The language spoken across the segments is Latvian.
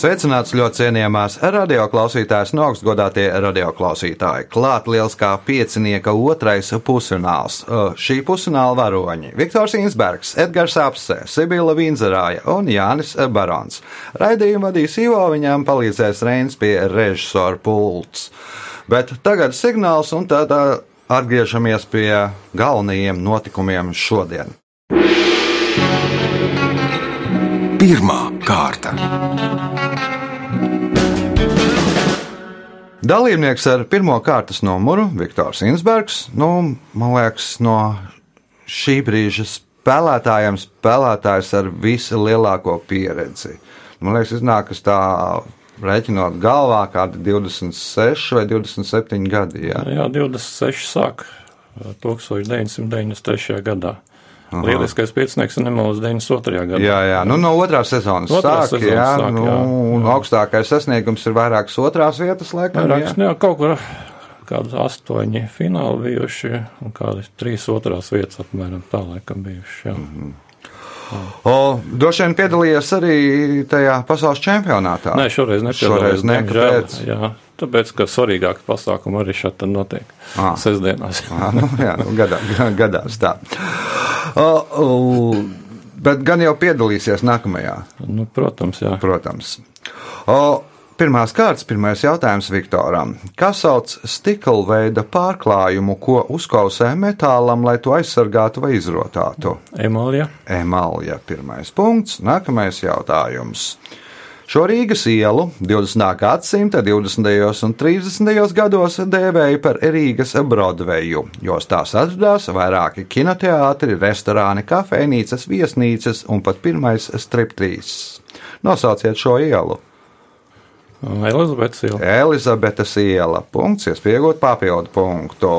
Sveicināts ļoti cienījamās radioklausītājas, no augstgadātie radioklausītāji. Klāt lieliskā piecinieka otrais pusfināls. Šī pusfināla varoņi - Viktors Insbergs, Edgars Apse, Sibila Vinzerāja un Jānis Barons. Raidījumu vadīs Ivo, viņām palīdzēs Reins pie režisora pults. Bet tagad signāls un tad atgriežamies pie galvenajiem notikumiem šodien. Pirmā kārta. Dalībnieks ar pirmā kārtas numuru - Viktors Insbergs. Nu, man liekas, no šī brīža spēlētājiem spēlētājs ar vislielāko pieredzi. Man liekas, iznākas tā rēķinot galvā, kādi 26 vai 27 gadi. Jā, jā 26 sāk 1993. gadā. Aha. Lieliskais piecinieks ir nemaldos 92. gadā. Jā, jā. Nu, no otrās sezonas Otrā sāk, sezonas jā, sāk, nu, jā, un augstākais sasniegums ir vairākas otrās vietas, laikam. Vairākas, jā. jā, kaut kur kādi astoņi fināli bijuši un kādi trīs otrās vietas apmēram tā laikam bijuši. Jā. Mhm. O, droši vien piedalījies arī tajā pasaules čempionātā. Nē, šoreiz Šoreiz nepiedalījos. ne, diemžēl, kāpēc? Jā, tāpēc, ka svarīgāki pasākumi arī šeit tad notiek. Ā. Sestdienās. Ah, nu, jā, nu, gadā, gadās tā. O, o, bet gan jau piedalīsies nākamajā, Nu, protams, jā. protams. O, pirmās kārtas, pirmais jautājums Viktoram. Kas sauc stikla veida pārklājumu, ko uzkausē metālam, lai to aizsargātu vai izrotātu? Emālija. Emalija, pirmais punkts. Nākamais jautājums. Šo Rīgas ielu 20. gadsimta 20. un 30. gados dēvēja par Rīgas Broadveju, jo tās atradās vairāki kinoteātri, restorāni, kafejnīcas, viesnīcas un pat pirmais striptīs. Nosauciet šo ielu. Elizabetes iela. Elizabetes iela. Punkts, iespējot papildu punktu.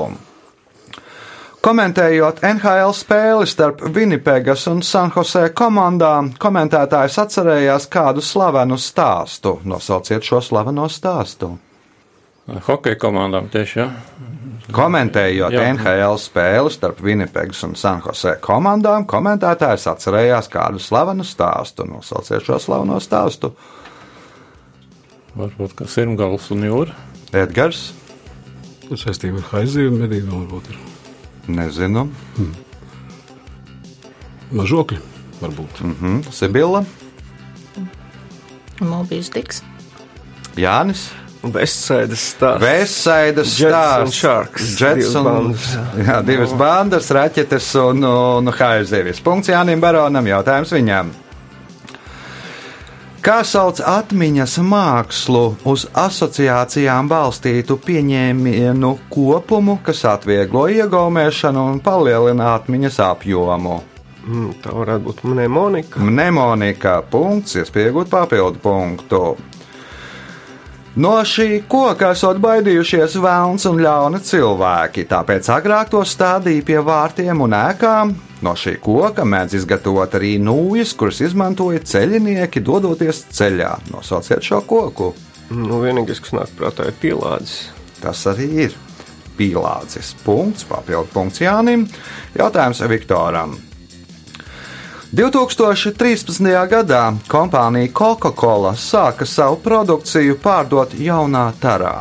Komentējot NHL spēli starp Vinnipegas un Sanhosē komandām, komentētājs atcerējās kādu slavenu stāstu. Nosauciet šo slaveno stāstu. Hokeja komandām tieši, jā. Komentējot Jā. NHL spēli starp Vinnipegas un Sanhosē komandām, komentētājs atcerējās kādu slavenu stāstu. Nosauciet šo slaveno stāstu. Varbūt, ka Sirmgals un Jūra. Edgars, Saistībā ar haizīvu medību varbūt ir nezinu, mažokļi. Varbūt. mhm. Sibila, Mobijas tiks. Jānis. Vestsaidas stāsts. Vēsaidas Jets stāsts. un Sharks. Jets Divas un, bandas. jā, divas bandas, raķetes un, un haizievis. Punkts Jānim Baronam, jautājums viņam. Kā sauc atmiņas mākslu uz asociācijām balstītu pieņēmienu kopumu, kas atvieglo iegaumēšanu un palielina atmiņas apjomu? Mm, tā varētu būt mnemonika. Mnemonika punkts, iespējot papildu punktu. No šī koka esot baidījušies vēlns un ļauni cilvēki, tāpēc agrāk to stādīja pie vārtiem un ēkām. No šī koka mēdz izgatavot arī nūjas, kuras izmantoja ceļinieki, dodoties ceļā. Nosauciet šo koku. Nu, vienīgais, kas nāk prātā, ir pielādes. Tas arī ir pīlācis. Punkts, papildu punkts Jānim. Jautājums Viktoram. 2013. gadā kompānija Coca-Cola sāka savu produkciju pārdot jaunā tarā.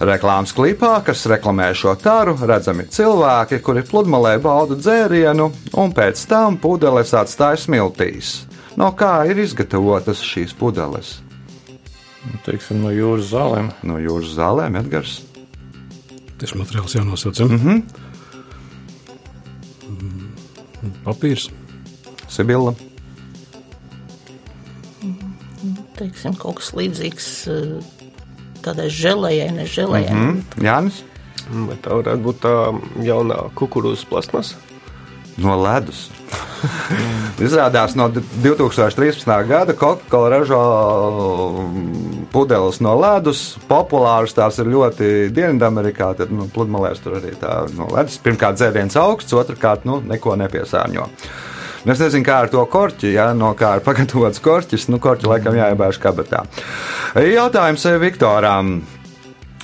Reklāmas klipā, kas reklamē šo taru, redzami cilvēki, kuri pludmalē bauda dzērienu un pēc tam pudeles atstāja smiltīs. No kā ir izgatavotas šīs pudeles? Nu, Teiksim, no jūras zālēm. No jūras zālēm, Edgars. Tas materiāls jānosauc. Mm Mhm. -hmm. Papīrs. Sibila. Teiksim, kaut kas līdzīgs eh, tādai žēlējai, ne žēlējai. Mm -hmm. Mm, Jānis Bet tā varētu būt tā jaunā kukurūzas plasmas. no ledus. Izrādās no 2013. gada Coca-Cola ražo mm, pudeles no ledus. Populāras tās ir ļoti Dienvidamerikā. Tad nu, pludmalēs tur arī tā no ledus. Pirmkārt, dzēriens augsts, otrkārt, nu, neko nepiesārņo. Nu, Es nezinu, kā ar to korķi, ja, no kā ir pagatavots korķis. Nu, korķi laikam jāiebāž kabatā. Jautājums Viktoram.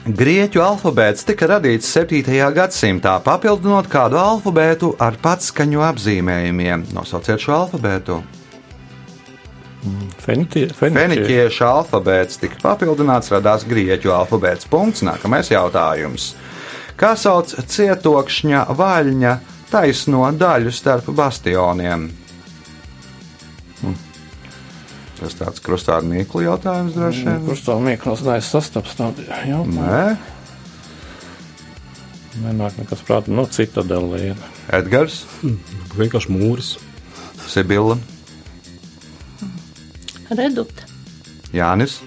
Grieķu alfabēts tika radīts 7. gadsimtā, papildinot kādu alfabētu ar patskaņu apzīmējumiem. Nosauciet šo alfabētu. Feniķie, feniķie. Feniķiešu alfabēts tika papildināts, radās grieķu alfabēts. Punkts. Nākamais jautājums. Kā sauc cietokšņa vaļņa taisno daļu starp bastioniem? Hm. Tas tāds mīklu jautājums droši vien. Kurš tā mīklas daļas sastaps tādu jautājumu? Nē, Nenāk nekas prātā, nu, citadela. Edgars, Vienkārši mūris. Sibila, Reduta. Jānis.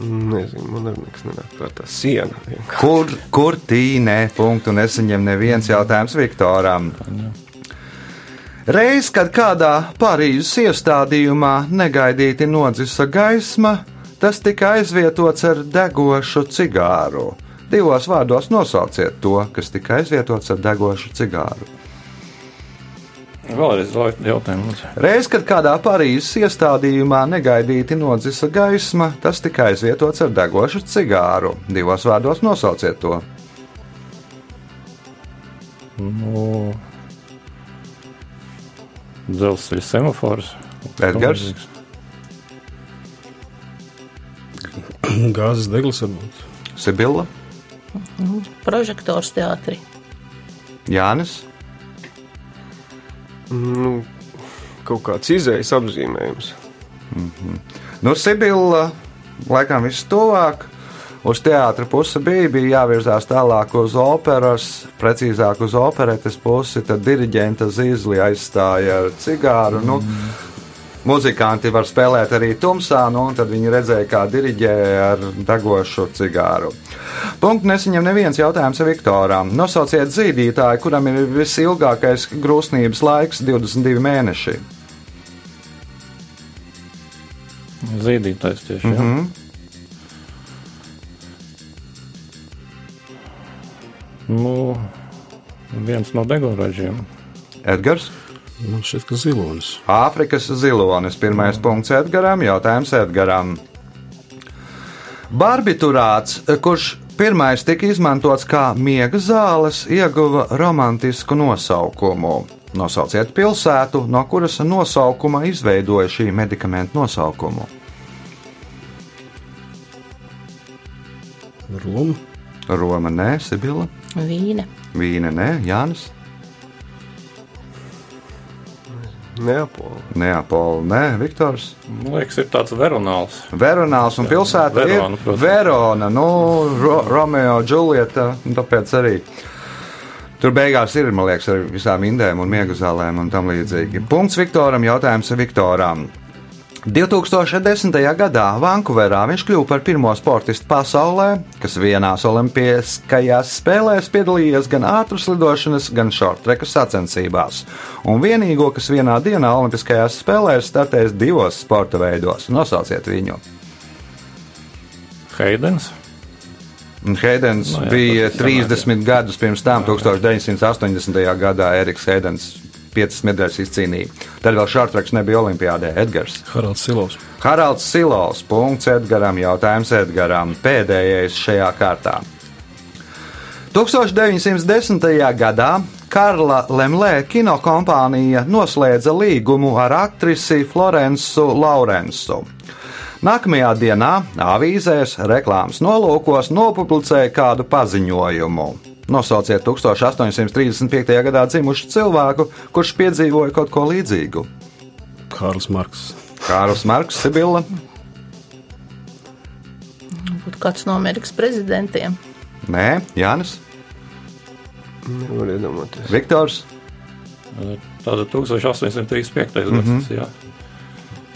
Nezinu, man arī nekas nenāk prātā. Siena vienkārši. Kur, kur tīnē punktu nesaņem neviens jautājums Viktoram? Reiz, kad kādā Parīzes iestādījumā negaidīti nodzisa gaisma, tas tika aizvietots ar degošu cigāru. Divos vārdos nosauciet to, kas tika aizvietots ar degošu cigāru. Vēlreiz jautājumu. Reiz, kad kādā Parīzes iestādījumā negaidīti nodzisa gaisma, tas tika aizvietots ar degošu cigāru. Divos vārdos nosauciet to. Nu, dzelzceļa semafors. Edgars? Gāzes deglis varbūt. Sibila, Prožektors teātrī. Jānis, Nu, kaut kāds izējas apzīmējums. Nu, Sibila, laikam viss tuvāk. Uz teātra pusi bija, bija jāvirzās tālāk uz operas, precīzāk uz operetes pusi. Tad diriģenta zīzli aizstāja ar cigāru. Nu, muzikanti var spēlēt arī tumsā, nu, un tad viņi redzēja, kā diriģē ar degošu cigāru. Punktu nesaņem neviens jautājums Viktoram. Nosauciet zīdītāju, kuram ir visilgākais grūsnības laiks - 22 mēneši. Zīdītājs tieši. Mm. -hmm. Nu, viens no degoražiem. Edgars. Man šķiet, ka zilonis. Āfrikas zilonis. Pirmais punkts Edgaram, jautājums Edgaram. Barbiturāts, kurš pirmais tika izmantots kā miega zāles, ieguva romantisku nosaukumu. Nosauciet pilsētu, no kuras nosaukuma izveidoja šī medikamenta nosaukumu. Roma. Roma, nē, Sibila, Vīne. Vīne, nē, Jānis, Neapola. Neapola, nē, Viktors. Man liekas, ir tāds veronāls. Veronāls un pilsēta Verona, ir protams. Verona, nu, Ro Romeo, Džulieta, tāpēc arī. Tur beigās ir, man liekas, ar visām indēm un miega zālēm un tam līdzīgi. Punkts Viktoram, jautājums Viktoram. 2010. gadā Vankūverā viņš kļuva par pirmo sportistu pasaulē, kas vienās Olimpiskajās spēlēs piedalījies gan ātras lidošanas, gan šortreka sacensībās, un vienīgo, kas vienā dienā Olimpiskajās spēlēs startēs divos sporta veidos. Nosauciet viņu! Heidens. Heidens Nu jā, bija tas ir 30 gadus pirms tam, 1980. gadā Eriks Heidens piecas medaļas izcīnīja. Tad vēl šārtraks nebija Olimpijādē Edgars. Haralds Silovs. Haralds Silovs, punkts Edgaram, jautājums Edgaram, pēdējais šajā kārtā. 1910. gadā Karla Lemlē kinokompānija noslēdza līgumu ar aktrisi Florensu Laurensu. Nākamajā dienā avīzēs reklāmas nolūkos nopublicēja kādu paziņojumu. Nosauciet 1835. gadā dzimušu cilvēku, kurš piedzīvoja kaut ko līdzīgu. Kārls Marks. Kārls Marks, Sibila, Būtu kāds no Amerikas prezidentiem. Nē, Jānis, Nevar iedomāties. Viktors. Tāda 1835. Mm -hmm.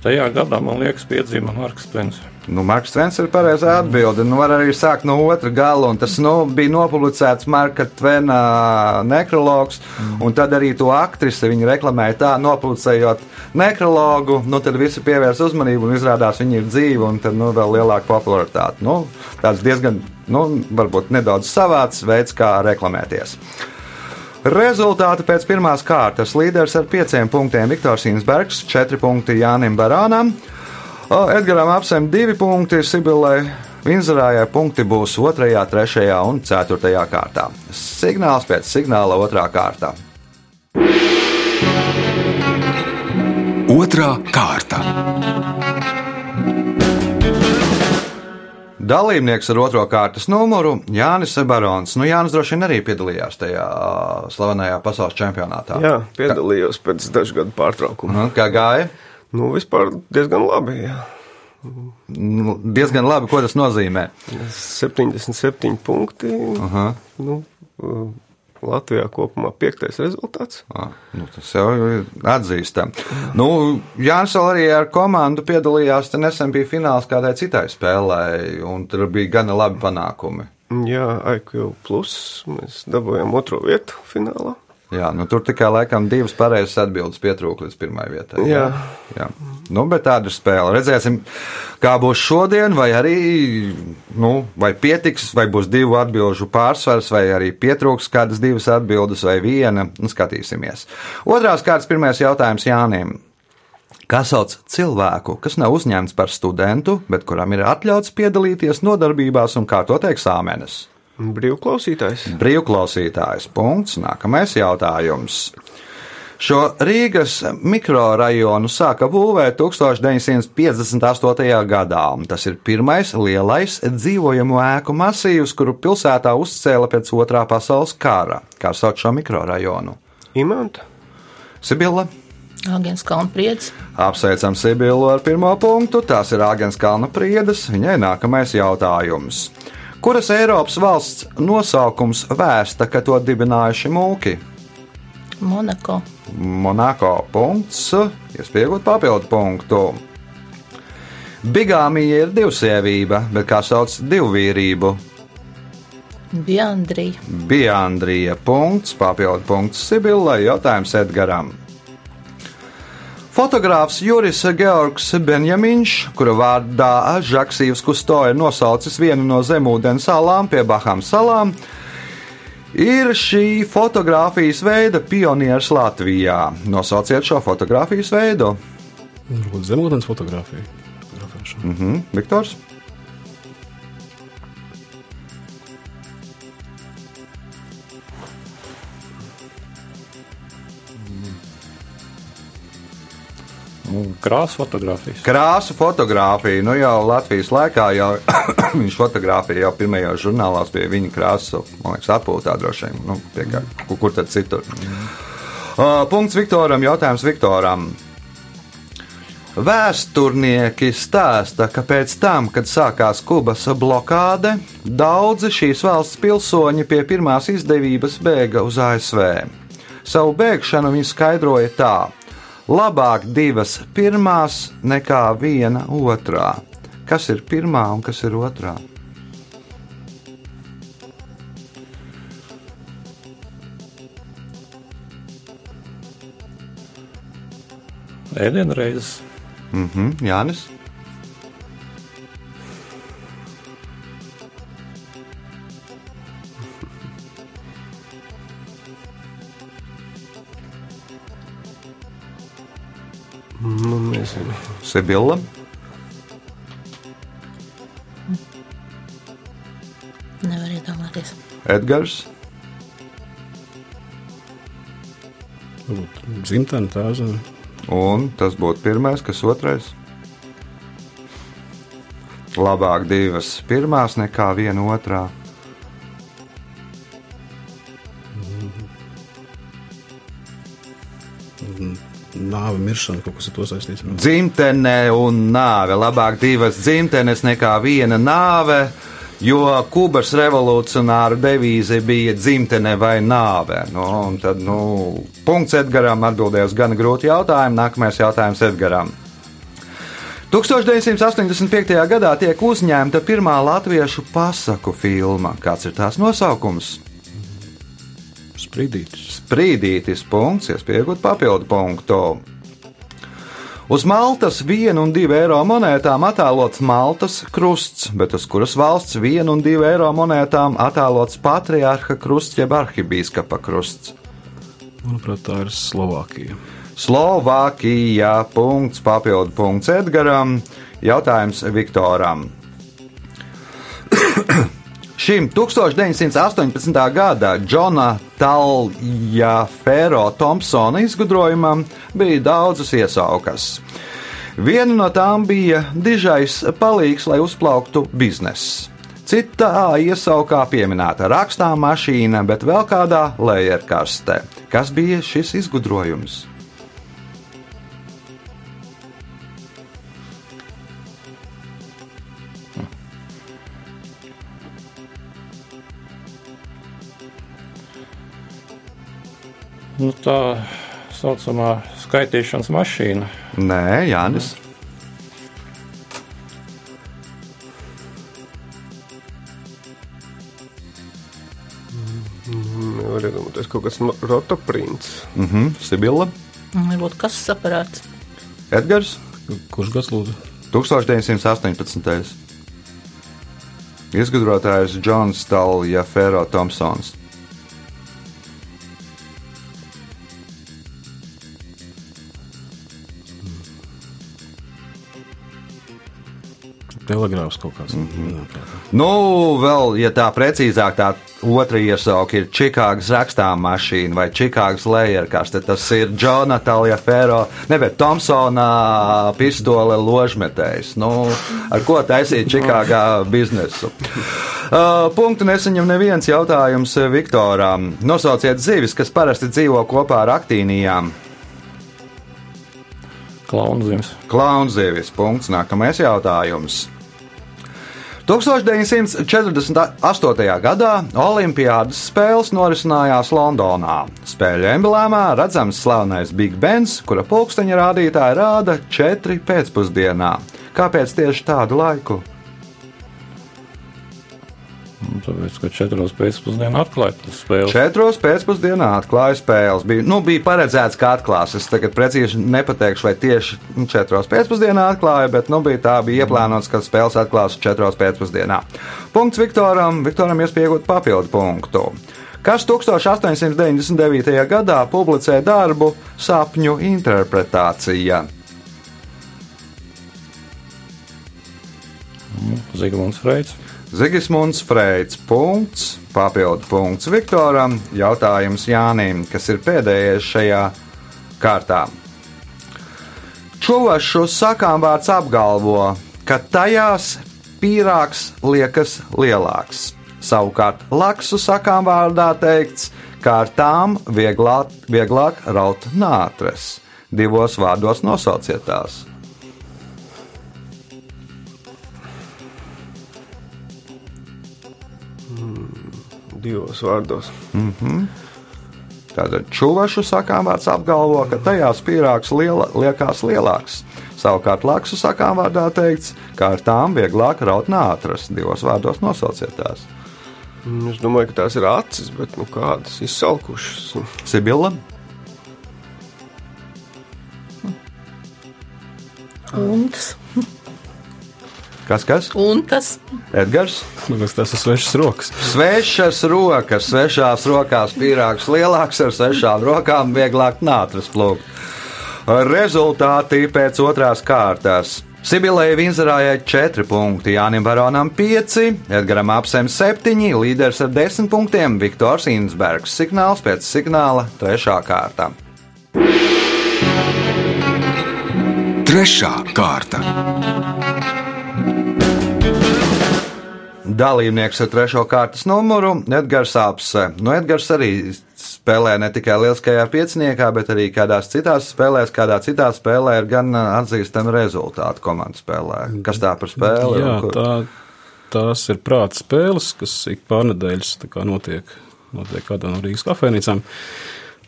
Tajā gadā, man liekas, piedzima Marks Tvens. Nu, Marks Tvens ir pareizā atbilde. Nu, var arī sākt no otra gala, un tas nu, bija nopublicēts Marka Tvena nekrologs, un tad arī to aktrise viņa reklamēja tā, nopublicējot nekrologu, nu, tad visi pievērs uzmanību, un izrādās viņa ir dzīva, un tad nu, vēl lielāka popularitāte. Nu, tāds diezgan, nu, varbūt nedaudz savāds veids, kā reklamēties. Rezultāti pēc pirmās kārtas līderis ar pieciem punktiem Viktors Insbergs, četri punkti Jānim Barānam, Edgars apsem divi punkti, Sibilai Vinzerājai punkti būs 2, 3 un 4 kārtā. Signāls pēc signāla 2. kārtā. Otra kārta. Dalībnieks ar otro kārtas numuru Jānis Barons. Nu, Jānis droši vien arī piedalījās tajā slavenajā pasaules čempionātā. Jā, piedalījos pēc dažu gadu pārtraukuma. Nu, Kā gāja? Nu, vispār diezgan labi. Jā. Nu, Diezgan labi, ko tas nozīmē. 77 punkti. Aha. Nu, uh, Latvijā kopumā piektais rezultāts. Ah, nu, tas jau ir atzīstami. Nu, Jānis arī ar komandu piedalījās. Nesen bija fināls kādai citai spēlē, un tur bija gana labi panākumi. Jā, IQ plus mēs dabūjām otro vietu finālā. Jā, nu, tur tikai laikam divas pareizas atbildes pietrūka līdz pirmajai vietai. Jā. jā. Nu, bet tāda ir spēle. Redzēsim, kā būs šodien, vai arī nu, vai pietiks, vai būs divu atbildžu pārsvars, vai arī pietrūks kādas divas atbildes, vai viena. Nu, skatīsimies. Otrās kārtas pirmais jautājums Jānim. Kā sauc cilvēku, kas nav uzņemts par studentu, bet kuram ir atļauts piedalīties nodarbībās un kārtot eksāmenes? Brīvklausītājs. Brīvklausītājs. Punkts. Nākamais jautājums. Šo Rīgas mikrorajonu sāka būvēt 1958. gadā. un Tas ir pirmais lielais dzīvojamu ēku masīvs, kuru pilsētā uzcēla pēc otrā pasaules kara. Kā sauc šo mikrorajonu? Imanta. Sibila. Agens Kalnpriedz. Apsveicam Sibilu ar pirmo punktu. Tās ir Āgens Kalna priedes. Viņai nākamais jautājums. Kuras Eiropas valsts nosaukums vēsta, ka to dibinājuši mūki? Monako. Monako punkts, iespējot papildu punktu. Bigāmija ir divsievība, bet kā sauc divvīrību? Biandrija. Bija Andrija punkts, papildu punkts Sibillai, jautājums Edgaram. Fotogrāfs Juris Georgs Benjamins, kura vārdā Žaksīvs Kusto ir nosaucis vienu no zemūdens salām pie Bahām salām, ir šī fotografijas veida pionieris Latvijā. Nosauciet šo fotografijas veidu. Varbūt zemūdens fotografija. fotografēšana. Mhm, Viktors. Krāsa fotografijas. Krāsu fotografija. Nu jau Latvijas laikā jau viņš fotografēja jau pirmajos žurnālās pie viņa krāsu, man liekas, atpūtā droši vien. Nu, pie kur, kur tad citur? Uh, punkts Viktoram, jautājums Viktoram. Vēsturnieki stāsta, ka pēc tam, kad sākās Kubas blokāde, daudzi šīs valsts pilsoņi pie pirmās izdevības bēga uz ASV. Savu bēgšanu viņi skaidroja tā: labāk divas pirmās nekā viena otrā. Kas ir pirmā un kas ir otrā? Ēdienreizes. Mhm, Jānis. Nezinu. Sibila. Nevar iedomāties. Edgars. Tā zeme. Un tas būtu pirmais, kas otrais. Labāk divas pirmās nekā viena otrā. Nāve, miršana, kaut kas ar to saistīts. Nu, Dzimtene un nāve. Labāk divas dzimtenes nekā viena nāve, jo Kubas revolucionāra devīze bija dzimtene vai nāve. Nu, tad, nu, punkts Edgaram atbildēja uz gana grūtu jautājumu. Nākamais jautājums Edgaram. 1985. gadā tiek uzņemta pirmā latviešu pasaku filma. Kāds ir tās nosaukums? Sprīdītis. Sprīdītis punkts, iespējot papildu punktu. Uz Maltas vienu un divu eiro monētām attēlots Maltas krusts, bet uz kuras valsts vienu un divu eiro monētām attēlots patriārha krusts jeb arhibīskapa krusts. Manuprāt, tā ir Slovākija. Slovākija. Punkts, papildu punkts Edgaram. Jautājums Viktoram. Šim 1918. gada Džona Taljafero Thompsona izgudrojumam bija daudzas iesaukas. Viena no tām bija dižais palīgs, lai uzplauktu biznesu. Citā iesaukā pieminēta rakstā mašīna, bet vēl kādā lejerkastē. Kas bija šis izgudrojums? Nu, tā saucamā skaitīšanas mašīna. Nē, Jānis. Nevar iedomāties kaut kāds no- rotoprints. Mhm, Sibila, Varbūt kas saprāts. Edgars. Kurš gads lūdzu? 1918. Izgudrotājs Džons Taljafero Thompsons. Telegrāfs kaut kāds. Mm -hmm. Nu, vēl, ja tā precīzāk, tā otra iesauka ir Čikāgas rakstām mašīna vai Čikāgas lejerkaste. Tas ir Džona Taljafero, nevis Thompsona pistole ložmetējs. Nu, ar ko taisīt Čikāgā biznesu? Uh, punktu nesaņem neviens jautājums Viktoram. Nosauciet zivis, kas parasti dzīvo kopā ar aktīnijām. Klaunzīmes. Klaunzīvis. Punkts. Nākamais jautājums. 1948. gadā Olimpiādas spēles norisinājās Londonā. Spēļu emblēmā redzams slavenais Big Bens, kura pulksteņa rādītāja rāda 4 pēcpusdienā. Kāpēc tieši tādu laiku? Un Tāpēc, ka četros pēcpusdienā atklāja tas spēles. Četros pēcpusdienā atklāja spēles. Bija, nu, bija paredzēts, ka atklās. Es tagad precīzi nepateikšu, vai tieši nu, četros pēcpusdienā atklāja, bet nu, bija tā, bija ieplānots, ka spēles atklās četros pēcpusdienā. Punkts Viktoram. Viktoram iespējot papildu punktu. Kas 1899. gadā publicēja darbu Sapņu interpretācija? Zigmunds Freits. Zigismunds Freits. Punkts, papildu punkts Viktoram. Jautājums Jānim, kas ir pēdējais šajā kārtā. Čuvašu sakām vārds apgalvo, ka tajās pīrāgs liekas lielāks. Savukārt laksu sakām vārdā teikts, ka ar tām vieglāk, vieglāk raut nātres. Divos vārdos nosauciet tās. Divos vārdos. Tātad čuvašu sakām vārds apgalvo, ka tajās pīrāgs liela, liekas lielāks. Savukārt laksu sakām vārdā teikts, ka ar tām vieglāk raut nātras. Divos vārdos nosauciet tās. Mm, Es domāju, ka tās ir acis, bet nu, kādas izsalkušas. Sibila, Un tas, kas kas? un tas. Edgars. Man liekas, tas ir svešas rokas. Svešas rokas, svešās rokās pīrāgs lielāks, ar svešām rokām vieglāk nātras plūkt. Rezultāti pēc otrās kārtas. Sibilēja Vinzerājai 4 punkti, Jānim Baronam 5, Edgaram Apsem 7, līderis ar 10 punktiem Viktors Insbergs. Signāls pēc signāla 3. kārta. Trešā kārta. Dalībnieks ar trešo kārtas numuru - Edgars Apse. Nu, Edgars arī spēlē ne tikai lieliskajā pieciniekā, bet arī kādās citās spēlēs, kādā citā spēlē ir gan uh, atzīstami rezultāti komandas spēlē. Kas tā par spēli? Jā, tā, tās ir prāta spēles, kas ik pārnedēļas notiek, notiek kādā no Rīgas kafejnīcām.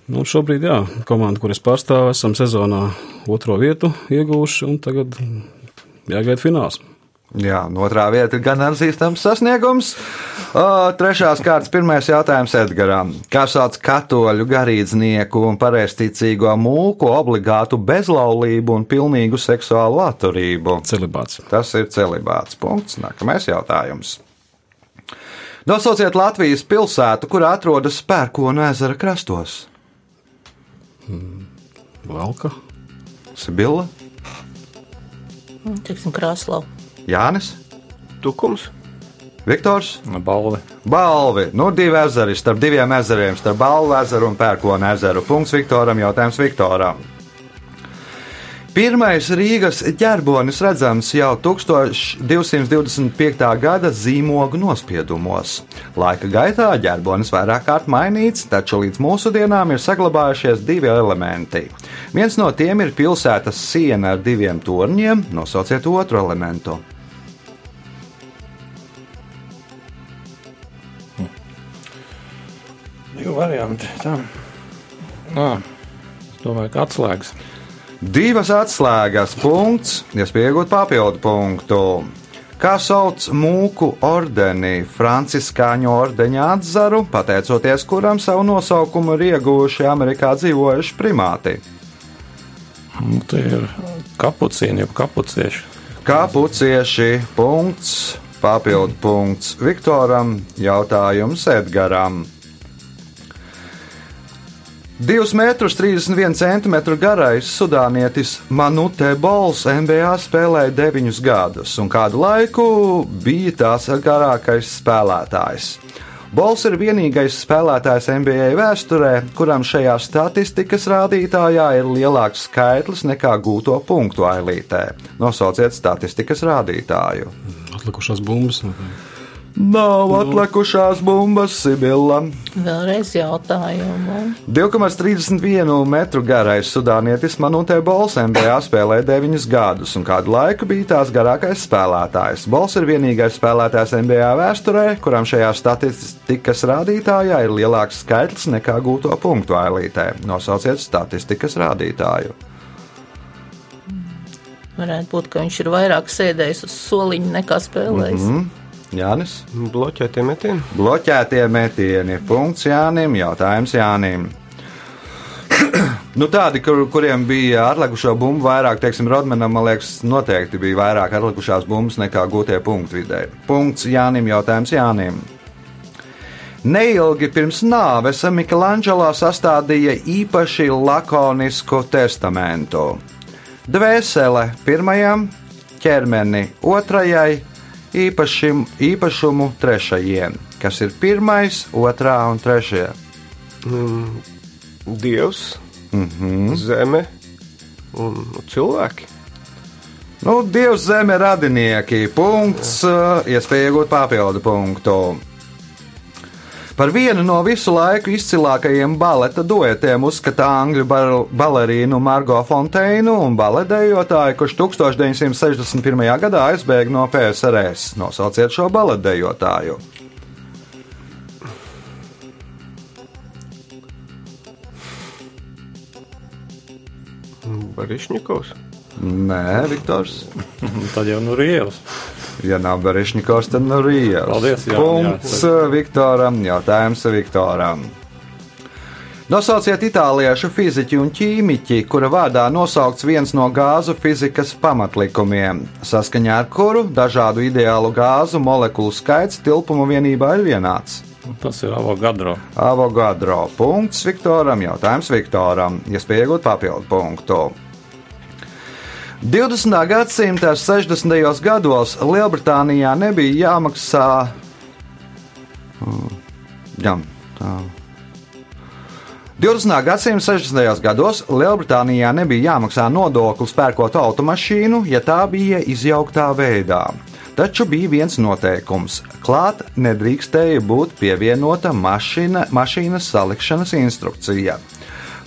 Nu, šobrīd, jā, komanda, kuras pārstāv, esam sezonā otro vietu iegūši, un tagad jāgaida fināls. Jā, otrā vieta ir gan atzīstams sasniegums. O, trešās kārtas pirmais jautājums Edgaram. Kā sauc katoļu garīdznieku un pareizticīgo mūku obligātu bezlaulību un pilnīgu seksuālu atturību? Celibāts. Tas ir celibāts. Punkts. Nākamais jautājums. Nosauciet Latvijas pilsētu, kur atrodas Pērkonu ezera krastos. Valka. Sibila, Teiksim, krāslau. Jānis, Tukums. Viktors? Balvi. Balvi. Nu, divi ezeri starp diviem ezeriem, starp Balvu ezeru un Pērkona ezeru. Punkts Viktoram, jautājums Viktoram. Pirmais Rīgas ģerbonis redzams jau 1225. gada zīmogu nospiedumos. Laika gaitā ģerbonis vairāk kārt mainīts, taču līdz mūsdienām ir saglabājušies divi elementi. Viens no tiem ir pilsētas siena ar diviem torņiem, nosauciet otru elementu. Varianti. Tā. Nā, es domāju, ka atslēgas. Divas atslēgas punkts, iespēja iegūt papildu punktu. Kā sauc mūku ordeni, franciskāņu ordeņa atzaru, pateicoties kuram savu nosaukumu ir ieguvuši Amerikā dzīvojuši primāti? Nu, tie ir kapucīni, jau kapucieši. Kāpucieši punkts, papildu punkts Viktoram, jautājums Edgaram. 2,31 cm garais sudānietis Manute Bols NBA spēlēja 9 gadus, un kādu laiku bija tās garākais spēlētājs. Bols ir vienīgais spēlētājs NBA vēsturē, kuram šajā statistikas rādītājā ir lielāks skaitlis nekā gūto punktu ailītē. Nosauciet statistikas rādītāju. Atlikušās bumbas. noteikti. Nav atlikušās bumbas, Sibila. Vēlreiz jautājumu. 2,31 metru garais sudānietis Manutē Bols NBA spēlē 9 gadus, un kādu laiku bija tās garākais spēlētājs. Bols ir vienīgais spēlētājs NBA vēsturē, kuram šajā statistikas rādītājā ir lielāks skaitlis nekā gūto punktu ailītē. Nosauciet statistikas rādītāju. Varētu būt, ka viņš ir vairāk sēdējis uz soliņa nekā spēlējis. Mm -hmm. Jānis, Bloķētie metieni. bloķētie metieni. Punkts Jānim, jautājums Jānim. Nu, tādi, kur, kuriem bija atlikušo bumbu vairāk, teiksim, Rodmanam, man liekas, noteikti bija vairāk atlikušās bumbas nekā gūtie punkti vidēji. Punkts Jānim, jautājums Jānim. Neilgi pirms nāves Mikelāņģelā sastādīja īpaši lakonisku testamentu. Dvēsele pirmajam, ķermeni otrajai, īpašim, īpašumu trešajiem. Kas ir pirmais, otrā un trešajā? Dievs, mm -hmm. zeme un cilvēki. Nu, Dievs zeme radinieki. Punkts, uh, iespēja iegūt papildu punktu. Par vienu no visu laiku izcilākajiem baleta duetiem uzskata angļu bal- balerīnu Margo Fonteinu un baletdejotāju, kurš 1961. gadā aizbēga no PSRS. Nosauciet šo baletdejotāju. Barišņikovs. Nē, Viktors. Tad jau nu ir ielas. Ja nav Barišņikovs, tad no Rīgas. Paldies, jā, Punkts jā. Viktoram. Jautājums Viktoram. Nosauciet itāliešu fiziķu un ķīmiķi, kura vārdā nosaukts viens no gāzu fizikas pamatlikumiem, saskaņā ar kuru dažādu ideālu gāzu molekulu skaits tilpuma vienībā ir vienāds. Tas ir Avogadro. Avogadro. Punkts Viktoram. Jautājums Viktoram. Iespēja iegūt papildu punktu. 20. gadsimta 60. gados Lielbritānijā nebija jāmaksā. Mm, Jā, tā. 20. gadsimta 60. gados Lielbritānijā nebija jāmaksā nodoklis pērkot automašīnu, ja tā bija izjauktā veidā. Taču bija viens noteikums - klāt nedrīkstēja būt pievienota mašīna, mašīnas salikšanas instrukcija.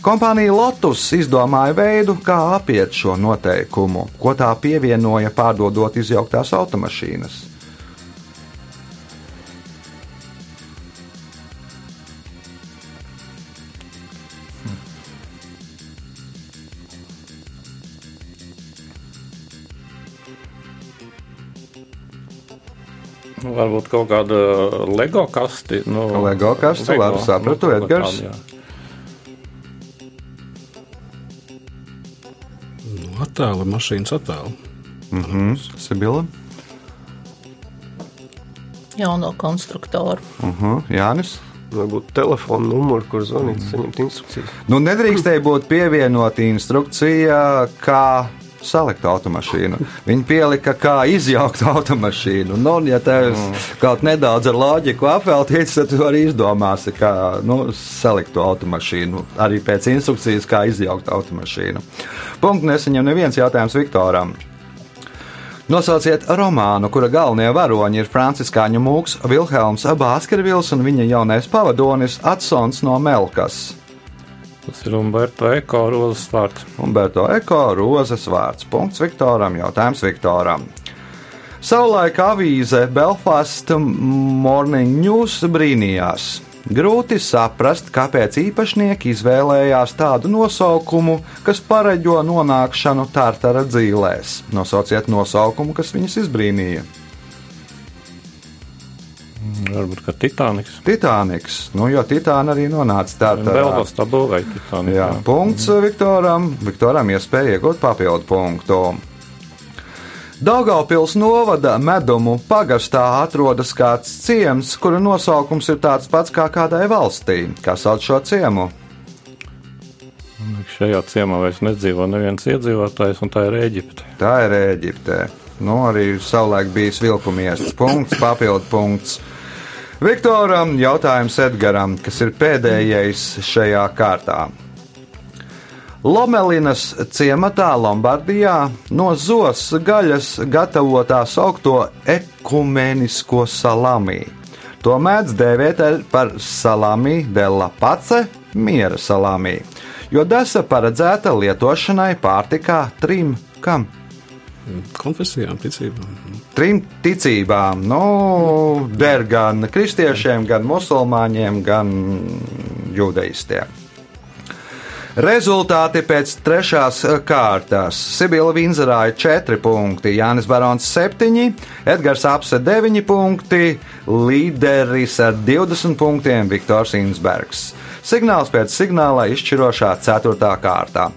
Kompānija Lotus izdomāja veidu, kā apiet šo noteikumu, ko tā pievienoja pārdodot izjauktās automašīnas. Nu, varbūt kaut kāda LEGO kasti. Nu, Lego kaste, labi sapratu, ko Edgars. tādu, attēla, mašīnas attēla. Mhm, Sibila, Jauno konstruktoru. uh, Jānis. Varbūt telefona numuru, kur zvanīt, saņemt instrukcijas. Nu, nedrīkstēja būt pievienota instrukcija, kā saliktu automašīnu. Viņi pielika, kā izjaukt automašīnu. Nu, un, ja tev mm. kaut nedaudz ar loģiku apveltīts, tad tu arī izdomāsi, kā nu, salikt to automašīnu. Arī pēc instrukcijas, kā izjaukt automašīnu. Punkts nesaņem neviens jautājums Viktoram. Nosauciet romānu, kura galvenie varoņi ir Franciskāņu mūks Vilhelms Bāskervils un viņa jaunais pavadonis Atsons no Melkas. Tas ir Umberto Eko rozes vārds. Umberto Eko rozes vārds. Punkts Viktoram, jautājums Viktoram. Savulaik avīze Belfast Morning News brīnījās. Grūti saprast, kāpēc īpašnieki izvēlējās tādu nosaukumu, kas pareģo nonākšanu Tārtara dzīvēs. Nosauciet nosaukumu, kas viņus izbrīnīja. Varbūt kā Titaniks. Titaniks. Nu, jo Titāna arī nonāca Tārtarā. Belfast tā būvēja Titaniku. Jā, punkts Viktoram. Viktoram iespēja iegūt papildu punktu. Daugaupils novada medumu pagastā atrodas kāds ciems, kura nosaukums ir tāds pats kā kādai valstī. Kā sauc šo ciemu? Šajā ciemā vairs nedzīvo neviens iedzīvotājs, un tā ir Eģipte. Tā ir Eģipte. Nu, arī savulaik bija vilkumies. Punkts, papildu punkts. Viktoram jautājums Edgaram, kas ir pēdējais šajā kārtā. Lomelinas ciematā Lombardijā no zos gaļas gatavotā saukto ekumenisko salāmī. To mēdz dēvēt par salāmī della pace, miera salāmī, jo desa paredzēta lietošanai pārtikā trim kam. Konfesijām, ticībām. Trim ticībām, nu, der gan kristiešiem, gan musulmaņiem, gan judaistiem. Rezultāti pēc trešās kārtas. Sibila Vinzerāja 4 punkti, Jānis Barons 7, Edgars Apse 9 punkti, līderis ar 20 punktiem Viktors Insbergs. Signāls pēc signāla izšķirošā 4. kārtā.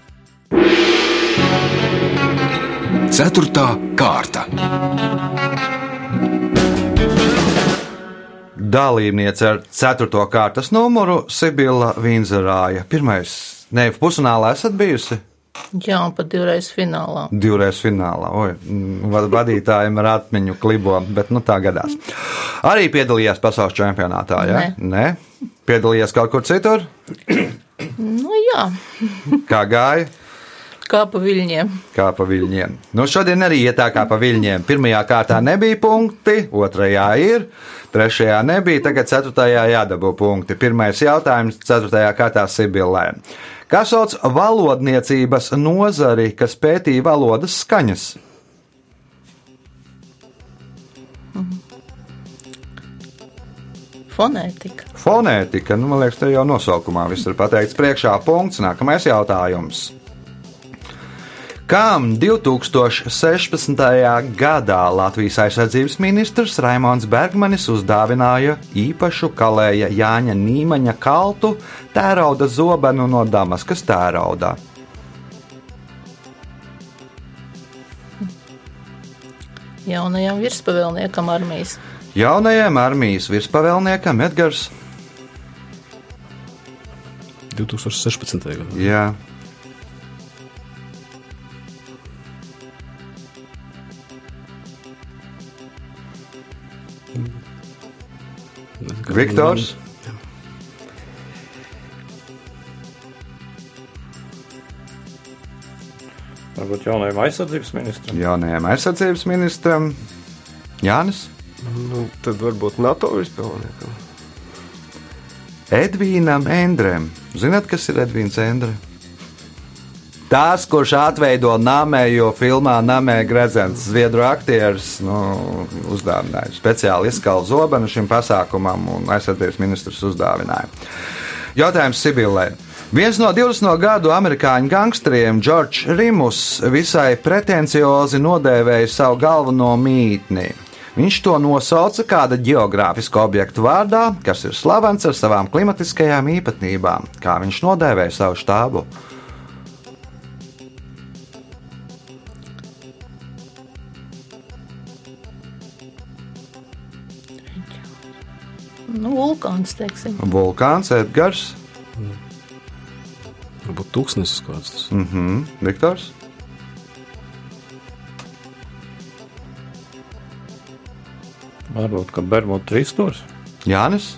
4. kārta. Dalībniece ar 4. kārtas numuru Sibila Vinzerāja. Pirmais, ne, pusfinālā esat bijusi? Jā, un pat divreiz finālā. Divreiz finālā. Oi, mm, vad- vadītājiem ar atmiņu klibo, bet nu tā gadās. Arī piedalījās pasaules čempionātā, ja? Nē. Nē. Piedalījās kaut kur citur? Nu jā, Kā gāja? Kā pa viļņiem. Kā pa viļņiem. Nu, šodien arī iet tā kā pa viļņiem. Pirmajā kārtā nebija punkti, otrajā ir, trešajā nebija, tagad ceturtajā jādabū punkti. Pirmais jautājums ceturtajā kārtā Sibilē. Kā sauc valodniecības nozari, kas pētīja valodas skaņas? Fonētika. Fonētika, nu, man liekas, te jau nosaukumā viss ir pateikts priekšā. Punkts. Nākamais jautājums. Kam 2016. gadā Latvijas aizsardzības ministrs Raimons Bergmanis uzdāvināja īpašu kalēja Jāņa Nīmaņa kaltu tērauda zobenu no Damaskas tērauda? Jaunajam virspavēlniekam armijas. Jaunajam armijas virspavēlniekam Edgars. 2016. gadā. Jā. Viktors. Varbūt jaunajam aizsardzības ministram. Jaunajam aizsardzības ministram Jānis. Nu, tad varbūt NATO vispārniekam. Edvīnam Endrem. Zināt, kas ir Edvīns Endre? Tās, kurš atveido namējo filmā Namē Gredzens, zviedru aktieris, nu, uzdāvināja speciāli izskalu zobenu šim pasākumam, un aizsardzības ministrs uzdāvināja. Jautājums Sibilē. Viens no 20 gadu amerikāņu gangsteriem, Džordžs Rimus, visai pretenciozi nodēvēja savu galveno mītni. Viņš to nosauca kāda geogrāfiska objekta vārdā, kas ir slavens ar savām klimatiskajām īpatnībām, kā viņš nodēvēja savu štābu. vulkāns. Teiksim. Vulkāns, Edgars. Varbūt tūkstnesis kāds tas. Mm -hmm. Viktors. Varbūt, ka Bermuda trīsstūris. Jānis.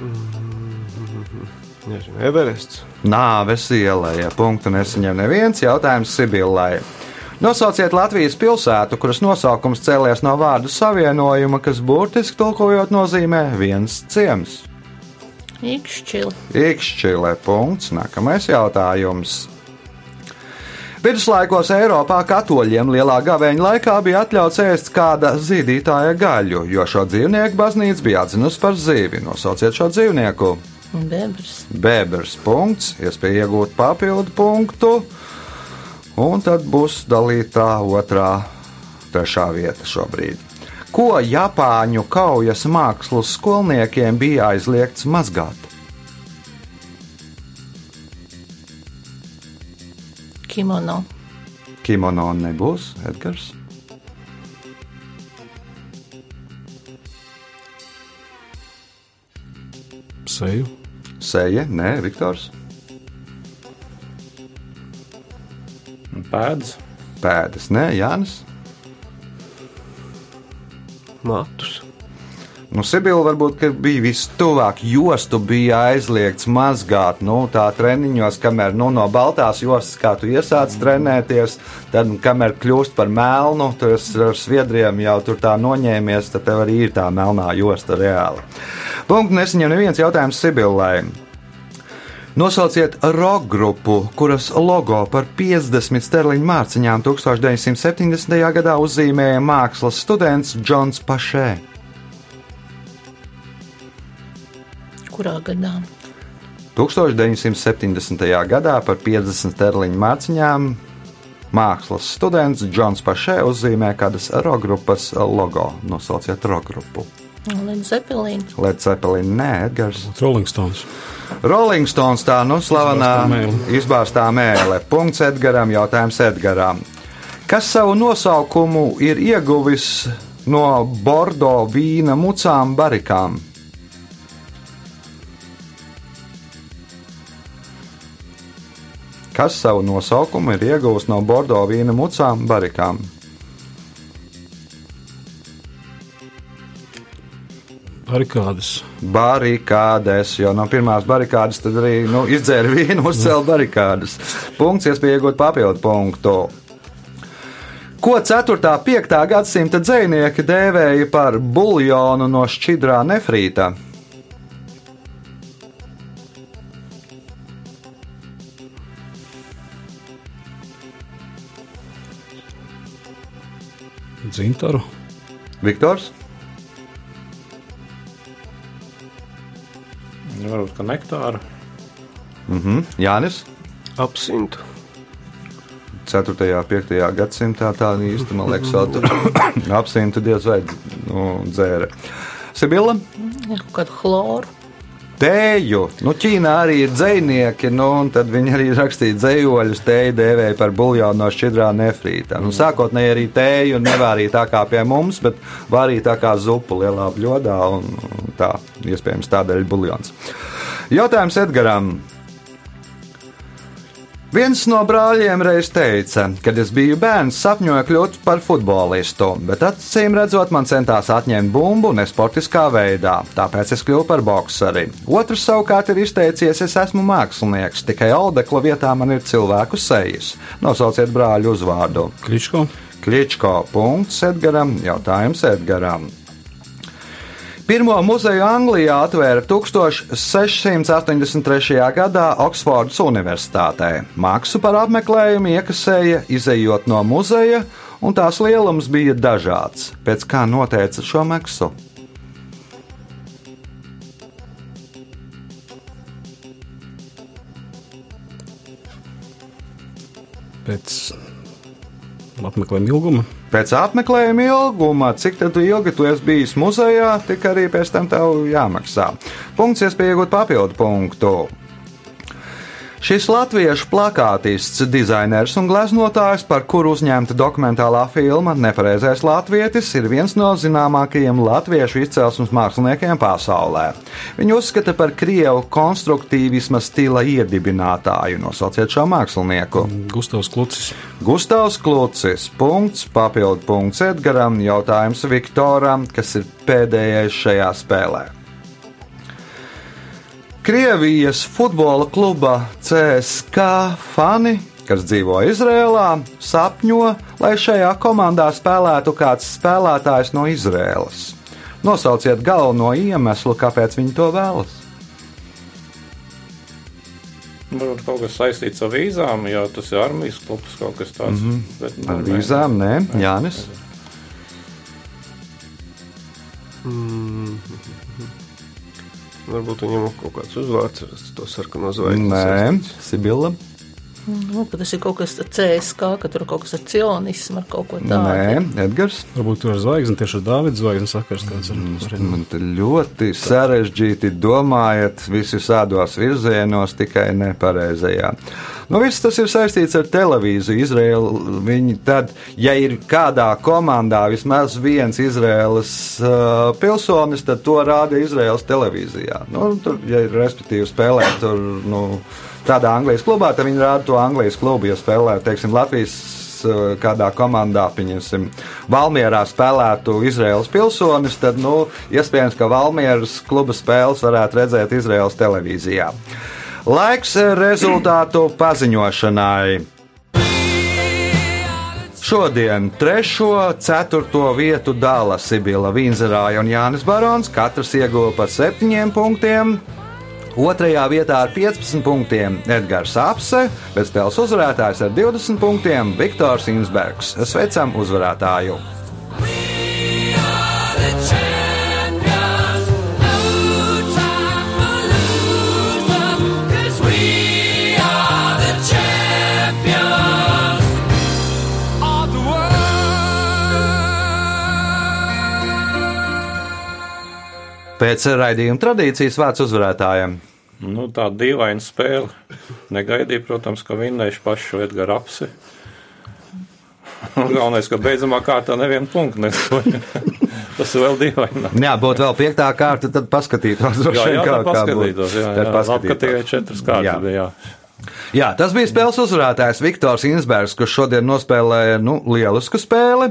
Mhm. Nezinu, Everests. Nāves ielai, ja punktu nesaņem neviens jautājums Sibillai. Nosauciet Latvijas pilsētu, kuras nosaukums cēlies no vārdu savienojuma, kas burtiski tulkojot nozīmē viens ciems. Ikšķili. Ikšķilē punkts. Nākamais jautājums. Viduslaikos Eiropā katoļiem lielā gaveņa laikā bija atļauts ēst kāda zīdītāja gaļu, jo šo dzīvnieku baznīca bija atzinusi par zīvi. Nosauciet šo dzīvnieku. Bebrs. Bēbers punkts, iespēja iegūt papildu punktu, un tad būs dalītā otrā, trešā vieta šobrīd. Ko Japāņu kaujas mākslas skolniekiem bija aizliegts mazgāt? Kimono. Kimono nebūs, Edgars. Seju. Sēja, nē, Viktors. Pēdas. Pēdas, nē, Jānis. Matus. Nu, Sibila varbūt ka bija vistuvāk. Jostu bija aizliegts mazgāt. Nu, tā treniņos, kamēr nu, no baltās jostas, kā tu iesāc trenēties, tad, kamēr kļūst par melnu, tas ar sviedriem jau tur tā noņēmies, tad tev arī ir tā melnā josta reāli. Punkts nesaņem neviens jautājums Sibilai. Nosauciet roka grupu, kuras logo par 50 sterliņu mārciņām 1970. gadā uzzīmēja mākslas students Džons Pašē. Kurā gadā? 1970. gadā par 50 sterliņu mārciņām mākslas students Džons Pašē uzzīmē kādas roka grupas logo. Nosauciet roka grupu. Līdz Zepelīna. Led Zeppelin, nē, Edgars. Rolling Stones. Rolling Stones tā, nu, slavenā izbāztā mēlē. Punkts Edgaram, jautājums Edgaram. Kas savu nosaukumu ir ieguvis no Bordo vīna mucām barikām? Kas savu nosaukumu ir ieguvis no Bordo vīna mucām barikām? Barikādas. Barikādes, jo no pirmās barikādas tad arī nu, izdzēra vīnu, uzcēla barikādas. Punkts, iespēja iegūt papildu punktu. Ko 4. un 5. gadsimta dzinieki dēvēja par buļļonu no šķidrā nefrīta? Dzintaru. Viktors, Varbūt, ka nektāra. mhm. Jānis. Apsintu. 4. un 5. gadsimtā tā īsti, man liekas, apsimta diez vai nu, dzēra. Sibila? Kaut kādu chloru. Tēju. Nu, Ķīnā arī ir dzinieki, nu, un tad viņi arī rakstīja dzējoļus. Tēju dēvēja par buļļonu no šķidrā nefrīta. Nu, sākotnēji arī tēju nevārīja tā kā pie mums, bet vārīja tā kā zupu lielā bļodā, un un tā, iespējams, tādēļ buļļons. Jautājums Edgaram. Viens no brāļiem reiz teica, kad es biju bērns, sapņoju kļūt par futbolistu, bet acīm redzot, man centās atņemt bumbu nesportiskā veidā, tāpēc es kļuvu par boxeri. Otrs savukārt ir izteicies, es esmu mākslinieks, tikai audekla vietā man ir cilvēku sejas. Nosauciet brāļu uzvārdu. Kličko. Kličko punkts Edgaram, jautājums Edgaram. Pirmo muzeju Anglijā atvēra 1683. gadā Oksfordas Universitātē. Maksu par apmeklējumu iekasēja izējot no muzeja, un tās lielums bija dažāds. Pēc kā noteica šo maksu? Pēc apmeklējuma ilguma. Pēc apmeklējuma ilguma, cik ilgi tu esi bijis muzejā, tik arī pēc tam tev jāmaksā. Punkts, iespēja iegūt papildu punktu. Šis latviešu plakātists, dizainers un gleznotājs, par kuru uzņemta dokumentālā filma Nepareizais latvietis, ir viens no zināmākajiem latviešu izcelsmes māksliniekiem pasaulē. Viņu uzskata par krievu konstruktīvisma stila iedibinātāju. Nosauciet šo mākslinieku. Gustavs Klucis. Gustavs Klucis. Punkts, papildu punkts Edgaram. Jautājums Viktoram, kas ir pēdējais šajā spēlē. Krievijas futbola kluba CSK fani, kas dzīvo Izrēlā, sapņo, lai šajā komandā spēlētu kāds spēlētājs no Izrēlas. Nosauciet galveno iemeslu, kāpēc viņi to vēlas. Varbūt kaut kas saistīts ar vīzām, jo tas ir armijas klubs kaut kas tāds. Mm -hmm. bet, nu, Ar vīzām, nē, Jānis. Mm. Varbūt viņam kaut kāds uzvārds ar to sarkano zvaigzni. Nē, Sibila. Nu, ka tas ir kaut kas tāds CSK, ka tur kaut kas ar cionismu, ar kaut ko tādu. Nē, Edgars. Varbūt tur ar zvaigzni, tieši ar Dāvidas zvaigzni sakars kāds ir. arī. Man te ļoti sarežģīti domājat visus ādos virzienos, tikai nepareizajā. Nu, viss tas ir saistīts ar televīziju. Izraēla, viņi tad, ja ir kādā komandā vismaz viens Izraēlas uh, pilsonis, tad to rāda Izraēlas televīzijā. Nu, tur, ja ir respektīvi spēlēt tur, nu, tādā Anglijas klubā, tad viņi rāda to Anglijas klubu. Ja spēlē, teiksim, Latvijas uh, kādā komandā, pieņemsim, Valmjerā spēlētu Izraels pilsonis, tad, nu, iespējams, ka Valmjeras kluba spēles varētu redzēt Izraels televīzijā. Laiks rezultātu paziņošanai. Šodien trešo, ceturto vietu dala Sibila Vīnzerāja un Jānis Barons. Katrs ieguva pa septiņiem punktiem. Otrajā vietā ar 15 punktiem Edgars Apse, bet spēles uzvarētājs ar 20 punktiem Viktors Insbergs. Sveicam uzvarētāju! Pēc raidījuma tradīcijas vārds uzvarētājiem. Nu, tā dīvaina spēle. Negaidīju, protams, ka vinnēšu pašu Edgars apsi. Galvenais, ka beidzamā kārtā nevienu punktu nesoja. Tas ir vēl dīvaini. Jā, būtu vēl piektā kārta, tad paskatītos. Jā, jā, kā- tā kā paskatītos. Jā, jā. Labi, ka tikai paskatītos. četras kārtas bija. Jā. Jā, tas bija spēles uzvarētājs Viktors Insbergs, kurš šodien nospēlēja nu, lielisku spēli.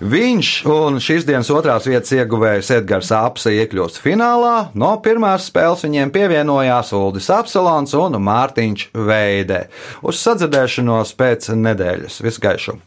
Viņš un šīs dienas otrās vietas ieguvējs Edgars Apse iekļūst finālā. No pirmās spēles viņiem pievienojās Uldis Apsalons un Mārtiņš Veide. Uz sadzirdēšanos pēc nedēļas. Visu gaišu!